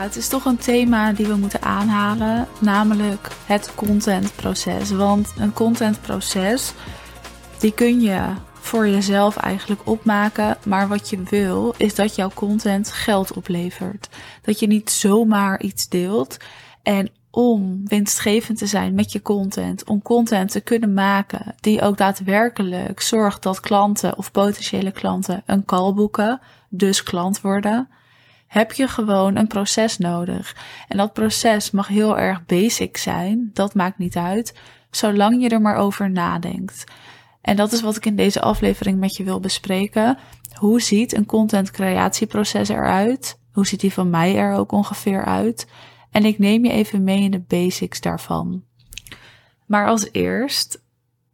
het is toch een thema die we moeten aanhalen, namelijk het contentproces. Want een contentproces, die kun je voor jezelf eigenlijk opmaken. Maar wat je wil, is dat jouw content geld oplevert. Dat je niet zomaar iets deelt. En om winstgevend te zijn met je content, om content te kunnen maken die ook daadwerkelijk zorgt dat klanten of potentiële klanten een call boeken, dus klant worden, heb je gewoon een proces nodig. En dat proces mag heel erg basic zijn, dat maakt niet uit, zolang je er maar over nadenkt. En dat is wat ik in deze aflevering met je wil bespreken. Hoe ziet een content creatieproces eruit? Hoe ziet die van mij er ook ongeveer uit? En ik neem je even mee in de basics daarvan. Maar als eerst,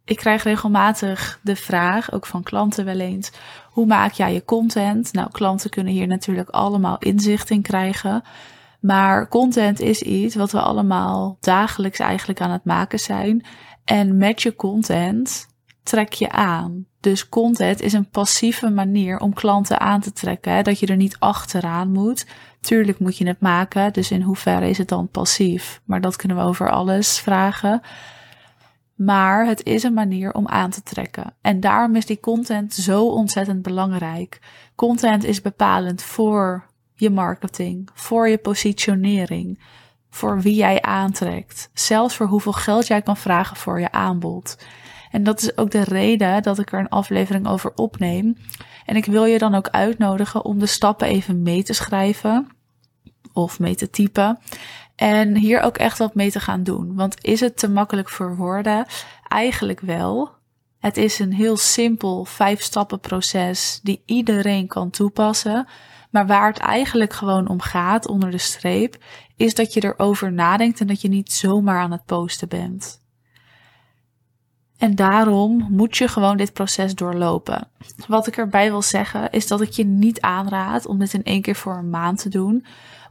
ik krijg regelmatig de vraag, ook van klanten wel eens, hoe maak jij je content? Nou, klanten kunnen hier natuurlijk allemaal inzicht in krijgen. Maar content is iets wat we allemaal dagelijks eigenlijk aan het maken zijn. En met je content trek je aan. Dus content is een passieve manier om klanten aan te trekken. Hè? Dat je er niet achteraan moet. Tuurlijk moet je het maken, dus in hoeverre is het dan passief? Maar dat kunnen we over alles vragen. Maar het is een manier om aan te trekken. En daarom is die content zo ontzettend belangrijk. Content is bepalend voor je marketing, voor je positionering, voor wie jij aantrekt, zelfs voor hoeveel geld jij kan vragen voor je aanbod. En dat is ook de reden dat ik er een aflevering over opneem. En ik wil je dan ook uitnodigen om de stappen even mee te schrijven of mee te typen. En hier ook echt wat mee te gaan doen. Want is het te makkelijk voor woorden? Eigenlijk wel. Het is een heel simpel vijf stappen proces die iedereen kan toepassen. Maar waar het eigenlijk gewoon om gaat onder de streep, is dat je erover nadenkt en dat je niet zomaar aan het posten bent. En daarom moet je gewoon dit proces doorlopen. Wat ik erbij wil zeggen is dat ik je niet aanraad om dit in één keer voor een maand te doen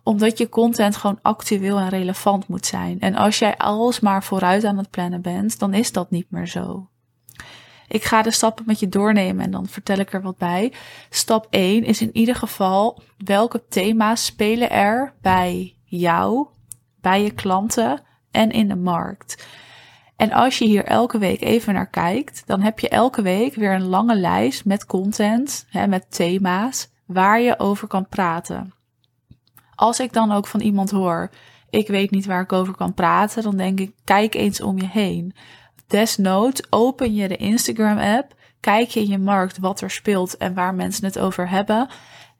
omdat je content gewoon actueel en relevant moet zijn. En als jij alsmaar vooruit aan het plannen bent, dan is dat niet meer zo. Ik ga de stappen met je doornemen en dan vertel ik er wat bij. Stap 1 is in ieder geval welke thema's spelen er bij jou, bij je klanten en in de markt. En als je hier elke week even naar kijkt, dan heb je elke week weer een lange lijst met content, hè, met thema's, waar je over kan praten. Als ik dan ook van iemand hoor, ik weet niet waar ik over kan praten, dan denk ik, kijk eens om je heen. Desnoods open je de Instagram app, kijk je in je markt wat er speelt en waar mensen het over hebben.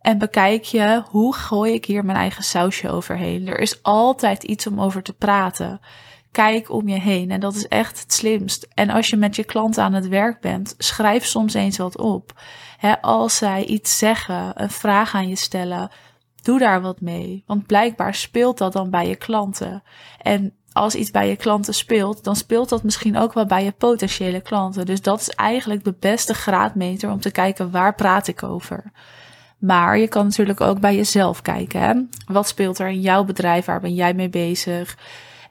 En bekijk je, hoe gooi ik hier mijn eigen sausje overheen? Er is altijd iets om over te praten. Kijk om je heen en dat is echt het slimst. En als je met je klanten aan het werk bent, schrijf soms eens wat op. als zij iets zeggen, een vraag aan je stellen, Doe daar wat mee. Want blijkbaar speelt dat dan bij je klanten. En als iets bij je klanten speelt, dan speelt dat misschien ook wel bij je potentiële klanten. Dus dat is eigenlijk de beste graadmeter om te kijken waar praat ik over. Maar je kan natuurlijk ook bij jezelf kijken. Hè? Wat speelt er in jouw bedrijf? Waar ben jij mee bezig?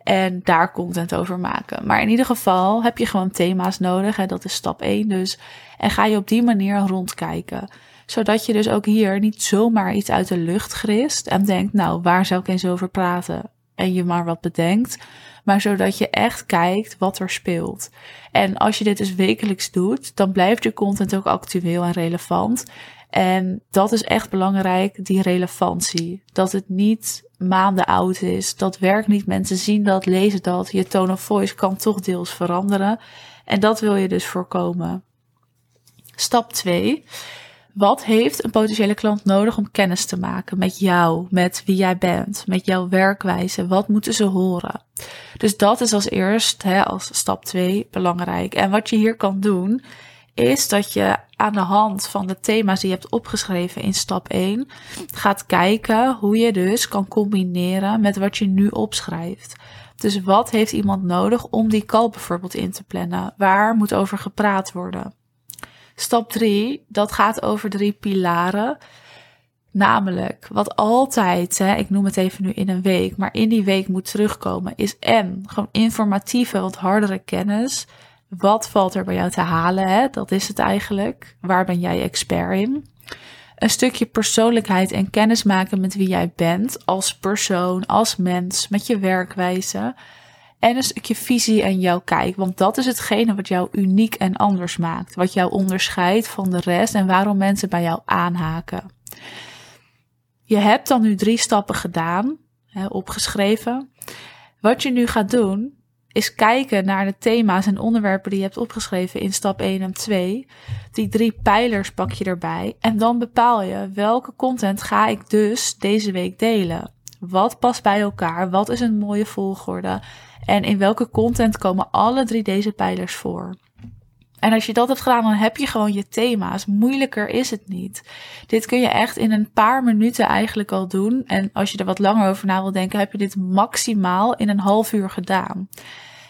En daar content over maken. Maar in ieder geval heb je gewoon thema's nodig. Hè? Dat is stap 1 dus. En ga je op die manier rondkijken zodat je dus ook hier niet zomaar iets uit de lucht grist en denkt, nou, waar zou ik eens over praten? En je maar wat bedenkt. Maar zodat je echt kijkt wat er speelt. En als je dit dus wekelijks doet, dan blijft je content ook actueel en relevant. En dat is echt belangrijk, die relevantie. Dat het niet maanden oud is. Dat werkt niet. Mensen zien dat, lezen dat. Je tone of voice kan toch deels veranderen. En dat wil je dus voorkomen. Stap 2 wat heeft een potentiële klant nodig om kennis te maken met jou, met wie jij bent, met jouw werkwijze? Wat moeten ze horen? Dus dat is als eerst, hè, als stap 2, belangrijk. En wat je hier kan doen, is dat je aan de hand van de thema's die je hebt opgeschreven in stap 1 gaat kijken hoe je dus kan combineren met wat je nu opschrijft. Dus wat heeft iemand nodig om die call bijvoorbeeld in te plannen? Waar moet over gepraat worden? Stap 3, dat gaat over drie pilaren. Namelijk, wat altijd, hè, ik noem het even nu in een week, maar in die week moet terugkomen, is en gewoon informatieve, wat hardere kennis. Wat valt er bij jou te halen? Hè? Dat is het eigenlijk. Waar ben jij expert in? een stukje persoonlijkheid en kennis maken met wie jij bent als persoon, als mens, met je werkwijze. En een stukje visie en jouw kijk, want dat is hetgene wat jou uniek en anders maakt. Wat jou onderscheidt van de rest en waarom mensen bij jou aanhaken. Je hebt dan nu drie stappen gedaan, hè, opgeschreven. Wat je nu gaat doen, is kijken naar de thema's en onderwerpen die je hebt opgeschreven in stap 1 en 2. Die drie pijlers pak je erbij en dan bepaal je welke content ga ik dus deze week delen. Wat past bij elkaar? Wat is een mooie volgorde? En in welke content komen alle drie deze pijlers voor? En als je dat hebt gedaan, dan heb je gewoon je thema's. Moeilijker is het niet. Dit kun je echt in een paar minuten eigenlijk al doen. En als je er wat langer over na wil denken, heb je dit maximaal in een half uur gedaan.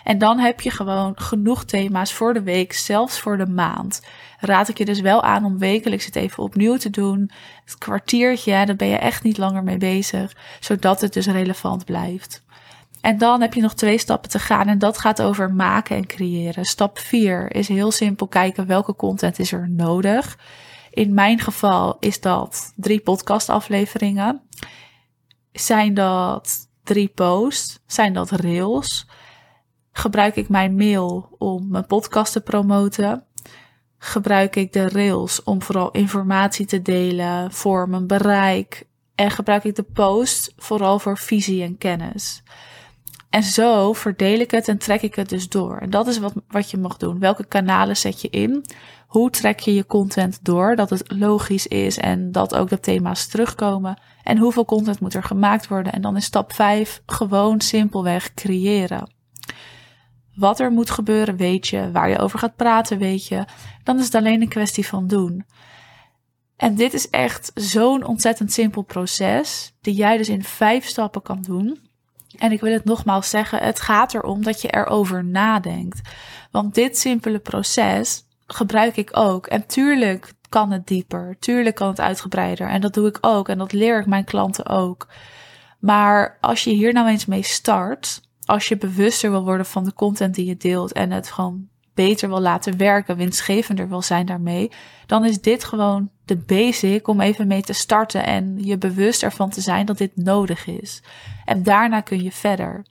En dan heb je gewoon genoeg thema's voor de week, zelfs voor de maand. Raad ik je dus wel aan om wekelijks het even opnieuw te doen. Het kwartiertje, daar ben je echt niet langer mee bezig, zodat het dus relevant blijft. En dan heb je nog twee stappen te gaan en dat gaat over maken en creëren. Stap 4 is heel simpel kijken welke content is er nodig. In mijn geval is dat drie podcastafleveringen. Zijn dat drie posts? Zijn dat rails? Gebruik ik mijn mail om mijn podcast te promoten? Gebruik ik de rails om vooral informatie te delen voor mijn bereik? En gebruik ik de post vooral voor visie en kennis? En zo verdeel ik het en trek ik het dus door. En dat is wat, wat je mag doen. Welke kanalen zet je in? Hoe trek je je content door? Dat het logisch is en dat ook de thema's terugkomen. En hoeveel content moet er gemaakt worden? En dan is stap 5 gewoon simpelweg creëren. Wat er moet gebeuren, weet je. Waar je over gaat praten, weet je. Dan is het alleen een kwestie van doen. En dit is echt zo'n ontzettend simpel proces, die jij dus in vijf stappen kan doen. En ik wil het nogmaals zeggen, het gaat erom dat je erover nadenkt. Want dit simpele proces gebruik ik ook. En tuurlijk kan het dieper, tuurlijk kan het uitgebreider. En dat doe ik ook en dat leer ik mijn klanten ook. Maar als je hier nou eens mee start, als je bewuster wil worden van de content die je deelt en het gewoon beter wil laten werken, winstgevender wil zijn daarmee, dan is dit gewoon de basic om even mee te starten en je bewust ervan te zijn dat dit nodig is. En daarna kun je verder.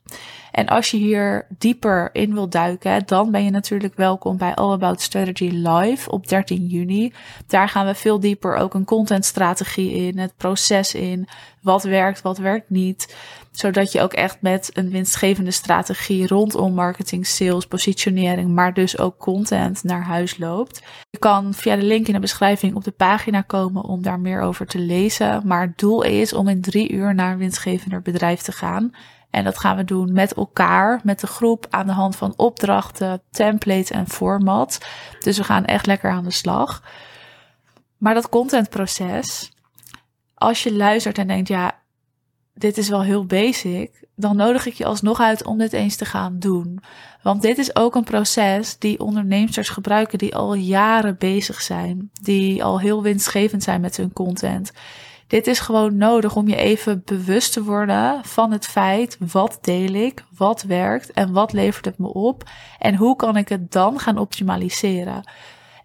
En als je hier dieper in wil duiken, dan ben je natuurlijk welkom bij All About Strategy Live op 13 juni. Daar gaan we veel dieper ook een contentstrategie in, het proces in, wat werkt, wat werkt niet zodat je ook echt met een winstgevende strategie rondom marketing, sales, positionering, maar dus ook content naar huis loopt. Je kan via de link in de beschrijving op de komen om daar meer over te lezen. Maar het doel is om in drie uur naar een winstgevender bedrijf te gaan. En dat gaan we doen met elkaar, met de groep, aan de hand van opdrachten, templates en format. Dus we gaan echt lekker aan de slag. Maar dat contentproces, als je luistert en denkt, ja, dit is wel heel basic, dan nodig ik je alsnog uit om dit eens te gaan doen. Want dit is ook een proces die ondernemers gebruiken die al jaren bezig zijn, die al heel winstgevend zijn met hun content. Dit is gewoon nodig om je even bewust te worden van het feit wat deel ik, wat werkt en wat levert het me op en hoe kan ik het dan gaan optimaliseren.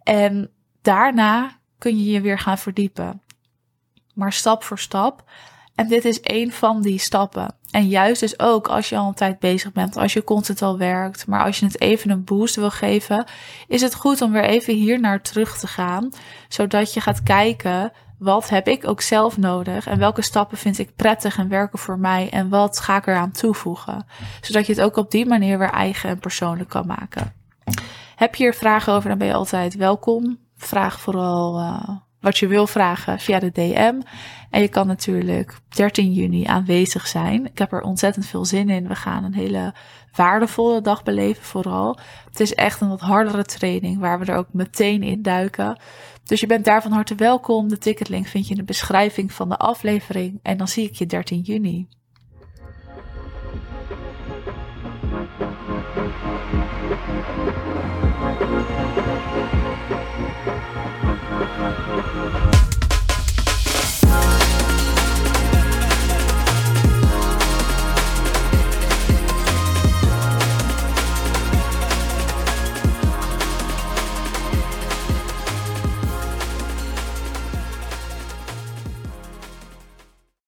En daarna kun je je weer gaan verdiepen. Maar stap voor stap en dit is één van die stappen. En juist dus ook als je al een tijd bezig bent, als je content al werkt, maar als je het even een boost wil geven, is het goed om weer even hier naar terug te gaan, zodat je gaat kijken wat heb ik ook zelf nodig en welke stappen vind ik prettig en werken voor mij en wat ga ik eraan toevoegen, zodat je het ook op die manier weer eigen en persoonlijk kan maken. Heb je hier vragen over, dan ben je altijd welkom. Vraag vooral uh, wat je wil vragen via de DM. En je kan natuurlijk 13 juni aanwezig zijn. Ik heb er ontzettend veel zin in. We gaan een hele waardevolle dag beleven vooral. Het is echt een wat hardere training waar we er ook meteen in duiken. Dus je bent daar van harte welkom. De ticketlink vind je in de beschrijving van de aflevering. En dan zie ik je 13 juni.